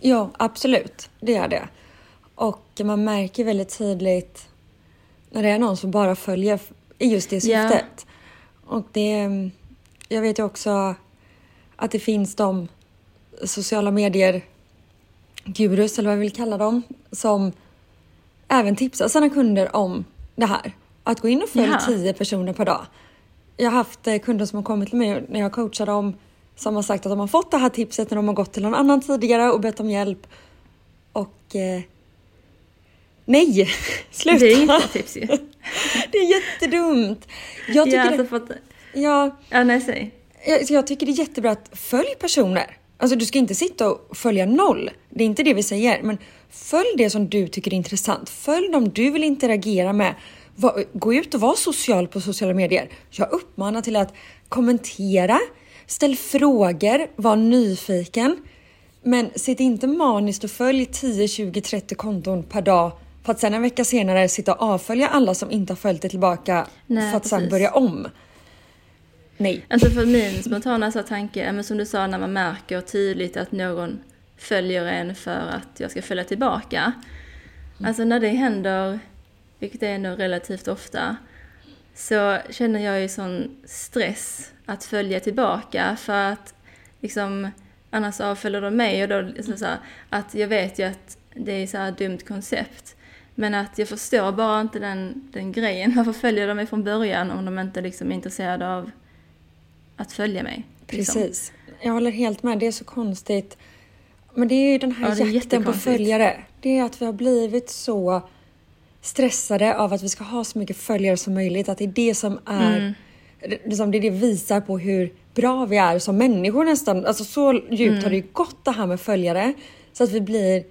Ja, absolut. Det är det. Och man märker väldigt tydligt när det är någon som bara följer i just det Ja. syftet. Och det... Jag vet ju också att det finns de sociala medier gurus, eller vad jag vill kalla dem, som även tipsar sina kunder om det här. Att gå in och följa Jaha. tio personer per dag. Jag har haft eh, kunder som har kommit till mig när jag coachar dem som har sagt att de har fått det här tipset när de har gått till någon annan tidigare och bett om hjälp. Och... Eh, nej! Sluta! Det är inte ett tips ju. Det är jättedumt! Jag tycker, ja, alltså att, ja, ja, nej, säg. jag, jag tycker det är jättebra att följ personer. Alltså du ska inte sitta och följa noll. Det är inte det vi säger. Men följ det som du tycker är intressant. Följ dem du vill interagera med. Va- Gå ut och var social på sociala medier. Jag uppmanar till att kommentera, ställ frågor, var nyfiken. Men sitt inte maniskt och följ 10, 20, 30 konton per dag för att sen en vecka senare sitta och avfölja alla som inte har följt det tillbaka Nej, för att sen precis. börja om. Nej. Alltså för min spontana så tanke, men som du sa när man märker tydligt att någon följer en för att jag ska följa tillbaka. Alltså när det händer, vilket är nog relativt ofta, så känner jag ju sån stress att följa tillbaka för att liksom annars avföljer de mig och då liksom så här, att jag vet ju att det är så här dumt koncept. Men att jag förstår bara inte den, den grejen. Varför följer de mig från början om de inte liksom är intresserade av att följa mig? liksom? Precis. Jag håller helt med. Det är så konstigt. Men det är ju den här Ja, jakten på följare. Det är att vi har blivit så stressade av att vi ska ha så mycket följare som möjligt. Att det är det som är... Mm. Liksom, det är det visar på hur bra vi är som människor nästan. Alltså så djupt Mm. har det ju gått det här med följare. Så att vi blir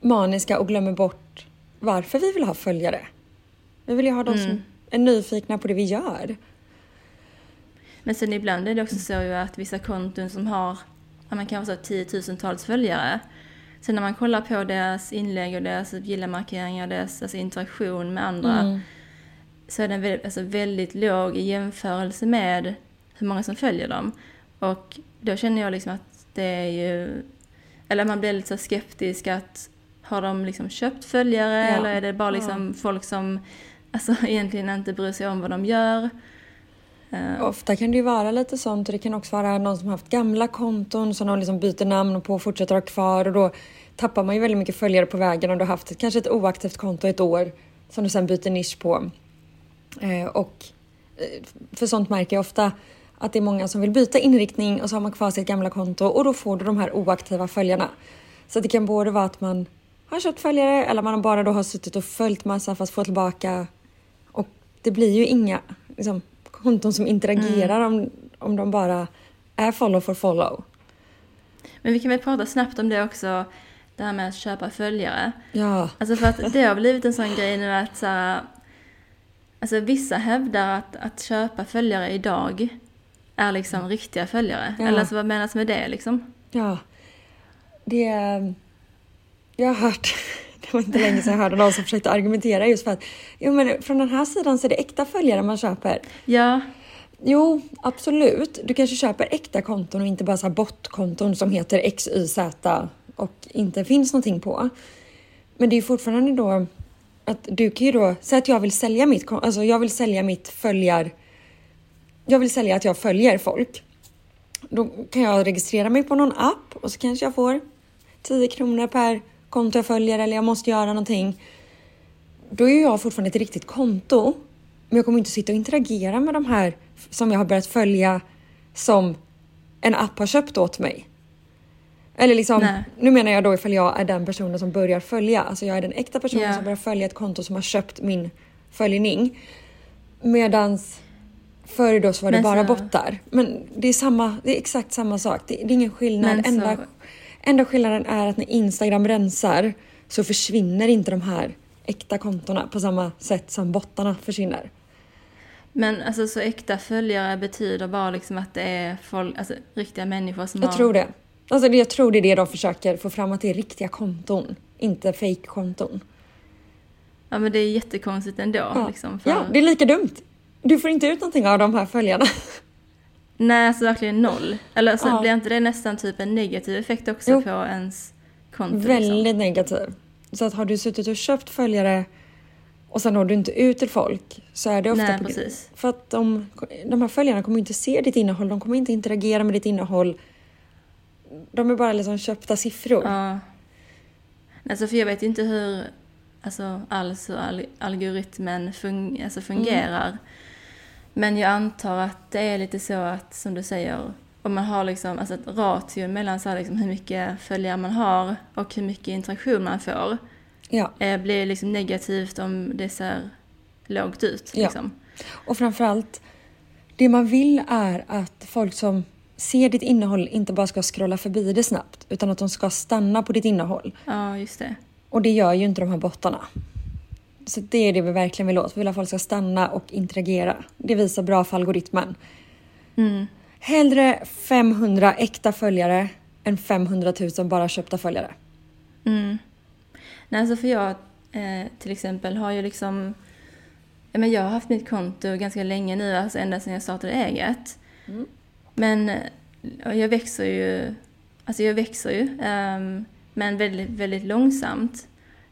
maniska och glömmer bort varför vi vill ha följare. Vi vill ju ha de Mm. som är nyfikna på det vi gör. Men sen ibland är det också så ju att vissa konton som har, man kanske har tiotusentals följare. Sen när man kollar på deras inlägg och deras gilla-markeringar, deras alltså interaktion med andra. Mm. Så är den väldigt, alltså väldigt låg i jämförelse med hur många som följer dem. Och då känner jag liksom att det är ju, eller man blir lite så skeptisk att har de liksom köpt följare Ja. eller är det bara liksom folk som alltså, egentligen inte bryr sig om vad de gör? Uh, Ofta kan det ju vara lite sånt och det kan också vara någon som haft gamla konton som de liksom byter namn på och fortsätter ha kvar och då tappar man ju väldigt mycket följare på vägen om du har haft ett, kanske ett oaktivt konto ett år som du sen byter nisch på. Uh, och eh, för sånt märker jag ofta att det är många som vill byta inriktning och så har man kvar sitt gamla konto och då får du de här oaktiva följarna. Så det kan både vara att man har köpt följare eller man bara då har suttit och följt massa fast får tillbaka och det blir ju inga liksom, konton som interagerar om, om de bara är follow for follow. Men vi kan väl prata snabbt om det också, det här med att köpa följare. Ja, Alltså för att det har blivit en sån grej nu att så här, alltså vissa hävdar att, att köpa följare idag är liksom riktiga följare. Ja. Eller alltså vad menas med det liksom? ja. Det... Jag har hört, det var inte länge sedan jag hörde någon som försökte argumentera just för att jo men från den här sidan så är det äkta följare man köper. Ja, Jo, absolut. Du kanske köper äkta konton och inte bara så här botkonton som heter XYZ och inte finns någonting på. Men det är fortfarande då att du kan ju då säga att jag vill sälja mitt, alltså jag vill sälja mitt följar. Jag vill sälja att jag följer folk. Då kan jag registrera mig på någon app och så kanske jag får 10 kronor per konto jag följer eller jag måste göra någonting. Då är jag fortfarande ett riktigt konto. Men jag kommer inte sitta och interagera med de här som jag har börjat följa som en app har köpt åt mig. Eller liksom, Nej. nu menar jag då ifall jag är den personen som börjar följa. Alltså jag är den äkta personen Ja. som börjar följa ett konto som har köpt min följning. Medans förr då så var det Men bara så- bottar. Men det är, samma, det är exakt samma sak. Det, det är ingen skillnad. Men så- Enda, skillnaden är att när Instagram rensar så försvinner inte de här äkta kontona på samma sätt som bottarna försvinner. men alltså så äkta följare betyder bara liksom att det är folk, alltså riktiga människor som Jag har... tror det. Alltså jag tror det är det de försöker få fram, att det är riktiga konton. Inte fake-konton. Ja men det är jättekonstigt ändå Ja. liksom. För... ja, det är lika dumt. Du får inte ut någonting av de här följarna. Nej, alltså verkligen noll. Eller så Ja. blir inte det nästan typ en negativ effekt också Jo. på ens konto? Liksom? Väldigt negativ. Så att har du suttit och köpt följare och sen når du inte ut till folk så är det ofta Nej, på precis. För att de, de här följarna kommer inte se ditt innehåll, de kommer inte interagera med ditt innehåll. De är bara liksom köpta siffror. Ja. Alltså för jag vet inte hur alltså, alls hur al- algoritmen fun- alltså, fungerar. Men jag antar att det är lite så att, som du säger, om man har liksom, alltså ett ratio mellan så liksom, hur mycket följare man har och hur mycket interaktion man får Ja. eh, blir liksom negativt om det ser lågt ut. Ja. Liksom. Och framförallt, det man vill är att folk som ser ditt innehåll inte bara ska scrolla förbi det snabbt utan att de ska stanna på ditt innehåll. Ja, just det. Och det gör ju inte de här bottarna. Så det är det vi verkligen vill åt. Vi vill att folk ska stanna och interagera. Det visar bra för algoritmen. Mm. Hellre 500 äkta följare än 500 000 bara köpta följare. Mm. Nej, alltså för jag eh, till exempel har ju liksom... Ja, men jag har haft mitt konto ganska länge nu, alltså ända sedan jag startade eget. Mm. Men jag växer ju... Alltså jag växer ju, ehm, men väldigt, väldigt långsamt.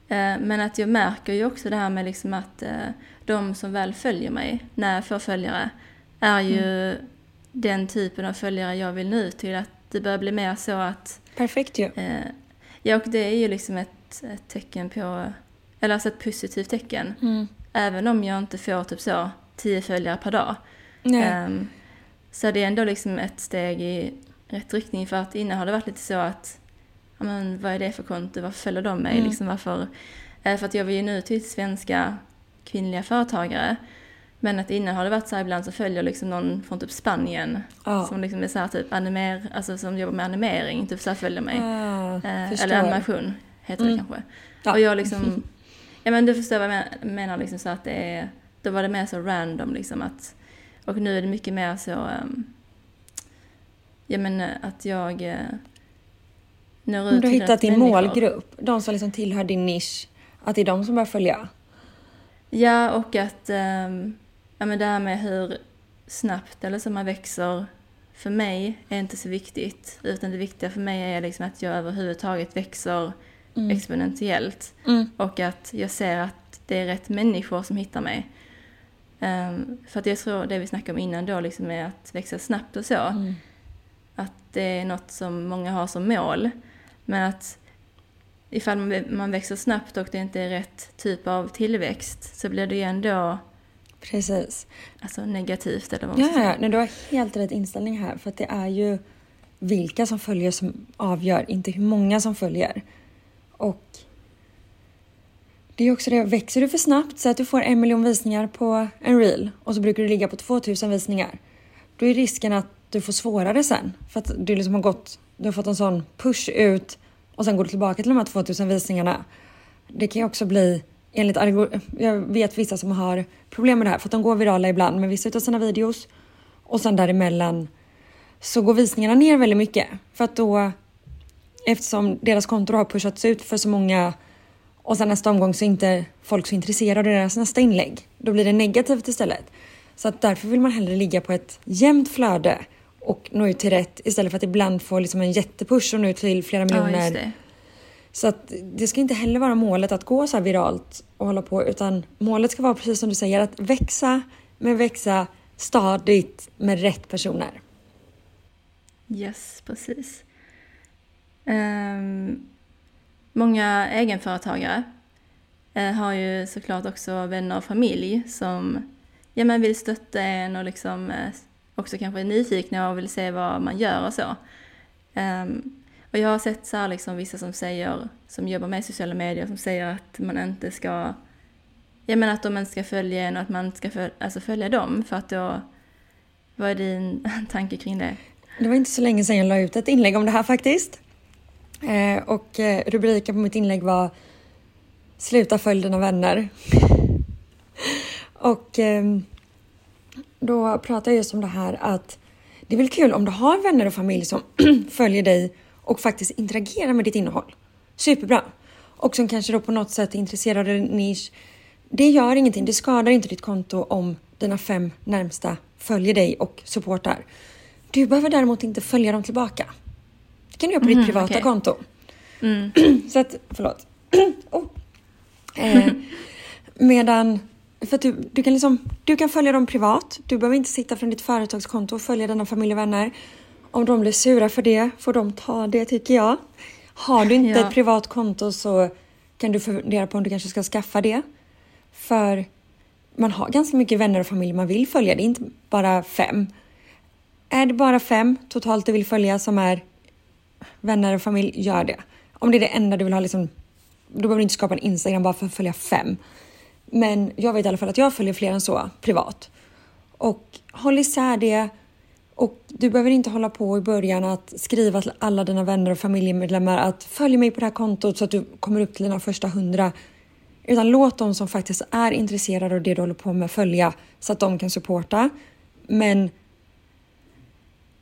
Eh, men att jag märker ju också det här med liksom att eh, de som väl följer mig, när jag får följare, är ju den typen av följare jag vill nå ut till. Att det börjar bli mer så att Perfekt ju. Eh, ja, och det är ju liksom ett, ett tecken på, eller alltså ett positivt tecken. Mm. Även om jag inte får typ så tio följare per dag. Nej. Ehm, så det är ändå liksom ett steg i rätt riktning för att innan har det varit lite så att, men vad är det för konto, varför följer de mig? Mm. Liksom varför? Eh, för att jag vill ju nu till svenska kvinnliga företagare. Men att innan har det varit så här ibland så följer liksom någon från typ Spanien Ja. som liksom är så här typ animer, alltså som jobbar med animering, typ så följer mig. Eh, förstår. eller animation heter Mm. det kanske. Ja. Och jag liksom, ja men du förstår vad jag men- menar liksom så att det är, då var det mer så random liksom att, och nu är det mycket mer så, um, ja men eh, att jag uh, når ut Du har hittat din människor. målgrupp, de som liksom tillhör din nisch. Att det är de som börjar följa. Ja, och att ehm, ja, men det här med hur snabbt eller så man växer för mig är inte så viktigt. Utan det viktiga för mig är liksom att jag överhuvudtaget växer exponentiellt. Mm. Och att jag ser att det är rätt människor som hittar mig. Ehm, för att jag tror det vi snackade om innan då liksom är att växa snabbt och så. Mm. Att det är något som många har som mål. Men att ifall man- växer snabbt och det inte är rätt typ av tillväxt så blir det ju ändå Precis. alltså, negativt eller vad man Ja, ska ja, säga. nej, du har helt rätt inställning här. För att det är ju vilka som följer som avgör, inte hur många som följer. Och det är också det, växer du för snabbt så att du får en miljon visningar på en reel och så brukar du ligga på 2000 visningar. Då är risken att du får svårare sen. För att du liksom har gått, du har fått en sån push ut och sen går du tillbaka till de här 2000 visningarna. Det kan ju också bli, enligt jag vet vissa som har problem med det här för att de går virala ibland med vissa av sina videos och sen däremellan så går visningarna ner väldigt mycket för att då eftersom deras kontor har pushats ut för så många och sen nästa omgång så är inte folk så intresserade av deras nästa inlägg. Då blir det negativt istället. Så att därför vill man hellre ligga på ett jämnt flöde och nå ut till rätt istället för att ibland få liksom en jättepush och nå ut till flera Ja, miljoner. det. Så att det ska inte heller vara målet att gå så här viralt och hålla på utan målet ska vara precis som du säger att växa men växa stadigt med rätt personer. Yes, precis. Ehm, många egenföretagare eh, har ju såklart också vänner och familj som ja, men vill stötta en och liksom eh, också kanske är nyfikna och vill se vad man gör och så. Um, och jag har sett så här liksom vissa som säger, som jobbar med sociala medier, som säger att man inte ska, ja men att de inte ska följa en och att man inte ska följa, alltså följa dem för att då, vad är din tanke kring det? Det var inte så länge sedan jag la ut ett inlägg om det här faktiskt. Eh, och eh, rubriken på mitt inlägg var Sluta följ dina vänner. och eh, då pratade jag just om det här att det är väl kul om du har vänner och familj som följer dig och faktiskt interagerar med ditt innehåll. Superbra. Och som kanske då på något sätt är intresserade av din nisch. Det gör ingenting, det skadar inte ditt konto om dina fem närmsta följer dig och supportar. Du behöver däremot inte följa dem tillbaka. Det kan du göra på Mhm, ditt privata okej. konto. Mm. Så att, förlåt. oh. eh, medan, för du, du, kan liksom, du kan följa dem privat. Du behöver inte sitta från ditt företagskonto och följa dina familj och vänner. Om de blir sura för det får de ta det tycker jag. Har du inte Ja. ett privat konto så kan du fundera på om du kanske ska skaffa det. För man har ganska mycket vänner och familj man vill följa. Det är inte bara fem. Är det bara fem totalt du vill följa som är vänner och familj, gör det. Om det är det enda du vill ha liksom, då behöver du inte skapa en Instagram bara för att följa fem. Men jag vet i alla fall att jag följer fler än så privat. Och håll isär det Och du behöver inte hålla på i början att skriva till alla dina vänner och familjemedlemmar att följ mig på det här kontot så att du kommer upp till dina första hundra. Utan låt de som faktiskt är intresserade av det du håller på med följa så att de kan supporta. Men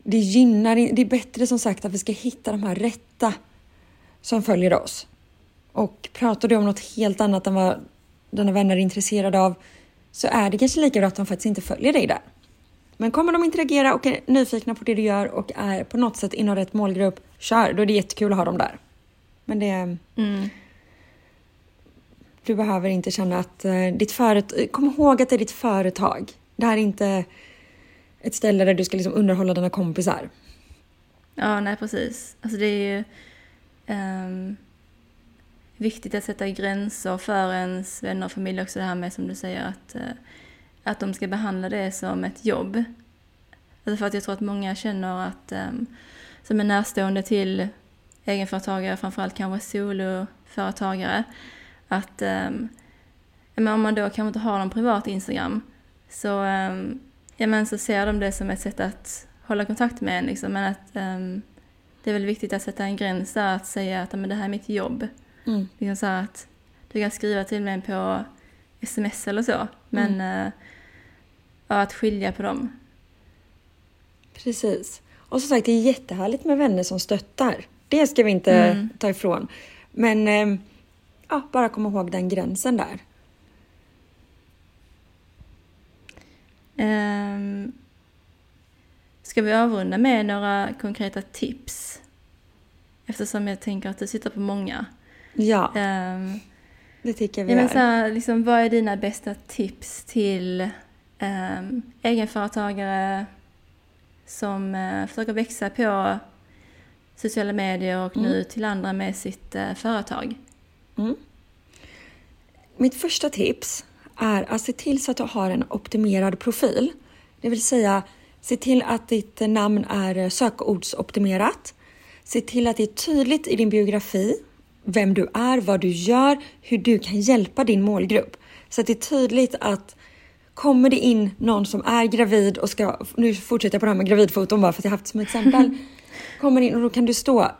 det gynnar, det är bättre som sagt att vi ska hitta de här rätta som följer oss. Och pratar du om något helt annat än vad dina vänner är intresserade av så är det kanske lika bra att de faktiskt inte följer dig där. Men kommer de interagera och är nyfikna på det du gör och är på något sätt inom rätt målgrupp, kör! Då är det jättekul att ha dem där. Men det... Mm. Du behöver inte känna att uh, ditt företag... Kom ihåg att det är ditt företag. Det här är inte ett ställe där du ska liksom underhålla dina kompisar. Ja, nej precis. Alltså det är ju um, viktigt att sätta gränser för ens vänner och familj också. Det här med som du säger att, eh, att de ska behandla det som ett jobb. Alltså för att jag tror att många känner att ehm, som är närstående till egenföretagare, framförallt kanske soloföretagare, att um, om man då kanske inte har någon privat Instagram så um, ja, men så ser de det som ett sätt att hålla kontakt med en. Liksom. Men att um, det är väl viktigt att sätta en gräns där, att säga att men det här är mitt jobb. Mm. Liksom så att du kan skriva till mig på sms eller så, men mm. uh, att skilja på dem. Precis. Och som sagt, det är jättehärligt med vänner som stöttar. Det ska vi inte mm. ta ifrån. Men um, ja, bara komma ihåg den gränsen där. Um, ska vi avrunda med några konkreta tips? Eftersom jag tänker att du sitter på många. Ja, um, det tycker vi ja, men så här, liksom, Vad är dina bästa tips till um, egenföretagare som uh, försöker växa på sociala medier och mm. nu till andra med sitt uh, företag? Mm. Mitt första tips är att se till så att du har en optimerad profil. Det vill säga se till att ditt namn är sökordsoptimerat. Se till att det är tydligt i din biografi vem du är, vad du gör, hur du kan hjälpa din målgrupp. Så att det är tydligt att kommer det in någon som är gravid och ska, nu fortsätter jag på det här med gravidfoton bara för att jag haft som exempel. kommer in och då kan du stå,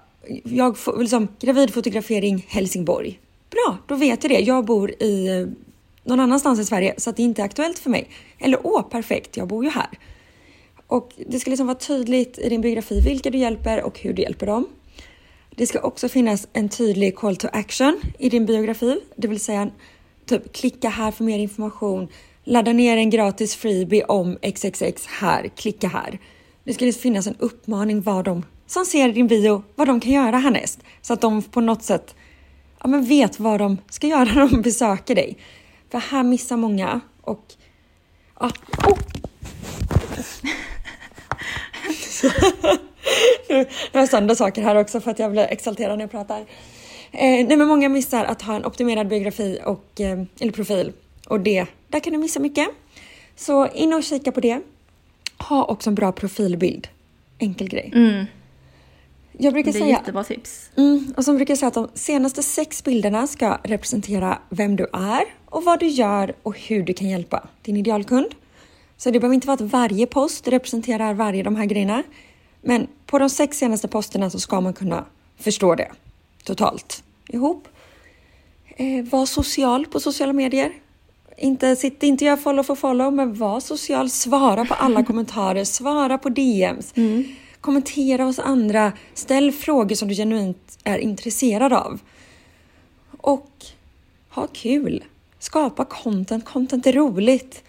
jag får liksom gravidfotografering Helsingborg. Bra, då vet jag det. Jag bor i någon annanstans i Sverige så att det inte är aktuellt för mig. Eller åh, perfekt, jag bor ju här. Och det ska liksom vara tydligt i din biografi vilka du hjälper och hur du hjälper dem. Det ska också finnas en tydlig call to action i din biografi, det vill säga typ klicka här för mer information, ladda ner en gratis freebie om XXX här, klicka här. Det ska finnas en uppmaning vad de som ser din bio, vad de kan göra härnäst. Så att de på något sätt ja, men vet vad de ska göra när de besöker dig. För här missar många och... Ja, oh. nu har jag sönder saker här också för att jag blir exalterad när jag pratar. Eh, nej men många missar att ha en optimerad biografi och, eh, eller profil och det, där kan du missa mycket. Så in och kika på det. Ha också en bra profilbild. Enkel grej. Mm. Jag brukar det är säga, jättebra tips. Mm, och som brukar säga att de senaste sex bilderna ska representera vem du är och vad du gör och hur du kan hjälpa din idealkund. Så det behöver inte vara att varje post representerar varje de här grejerna. Men på de sex senaste posterna så ska man kunna förstå det totalt ihop. Eh, var social på sociala medier. Inte, sitt inte gör follow for follow, men var social. Svara på alla kommentarer, svara på DMs. Mm. Kommentera hos andra. Ställ frågor som du genuint är intresserad av. Och ha kul. Skapa content. Content är roligt.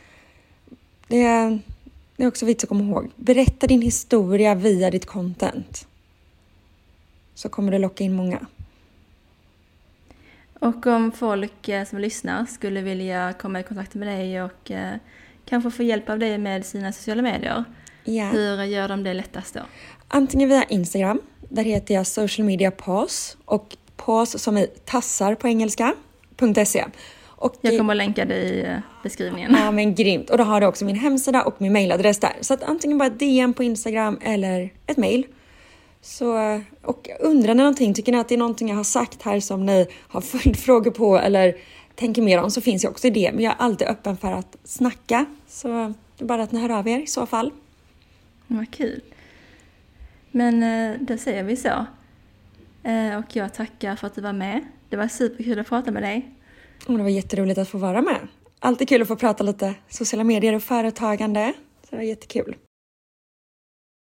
Det är, det är också viktigt att komma ihåg. Berätta din historia via ditt content. Så kommer det locka in många. Och om folk eh, som lyssnar skulle vilja komma i kontakt med dig och eh, kanske få hjälp av dig med sina sociala medier. Ja. Hur gör de det lättast då? Antingen via Instagram, där heter jag social media pause och pause som i tassar på engelska, .se. Och jag kommer att länka det i eh, beskrivningen. Ja men grymt! Och då har du också min hemsida och min mailadress där. Så att antingen bara DM på Instagram eller ett mail. Så, och undrar ni någonting, tycker ni att det är någonting jag har sagt här som ni har följdfrågor på eller tänker mer om så finns jag också i det. Men jag är alltid öppen för att snacka. Så det är bara att ni hör av er i så fall. Vad kul. Men eh, då säger vi så. Eh, och jag tackar för att du var med. Det var superkul att prata med dig. Och det var jätteroligt att få vara med. Alltid kul att få prata lite sociala medier och företagande. Så det var jättekul.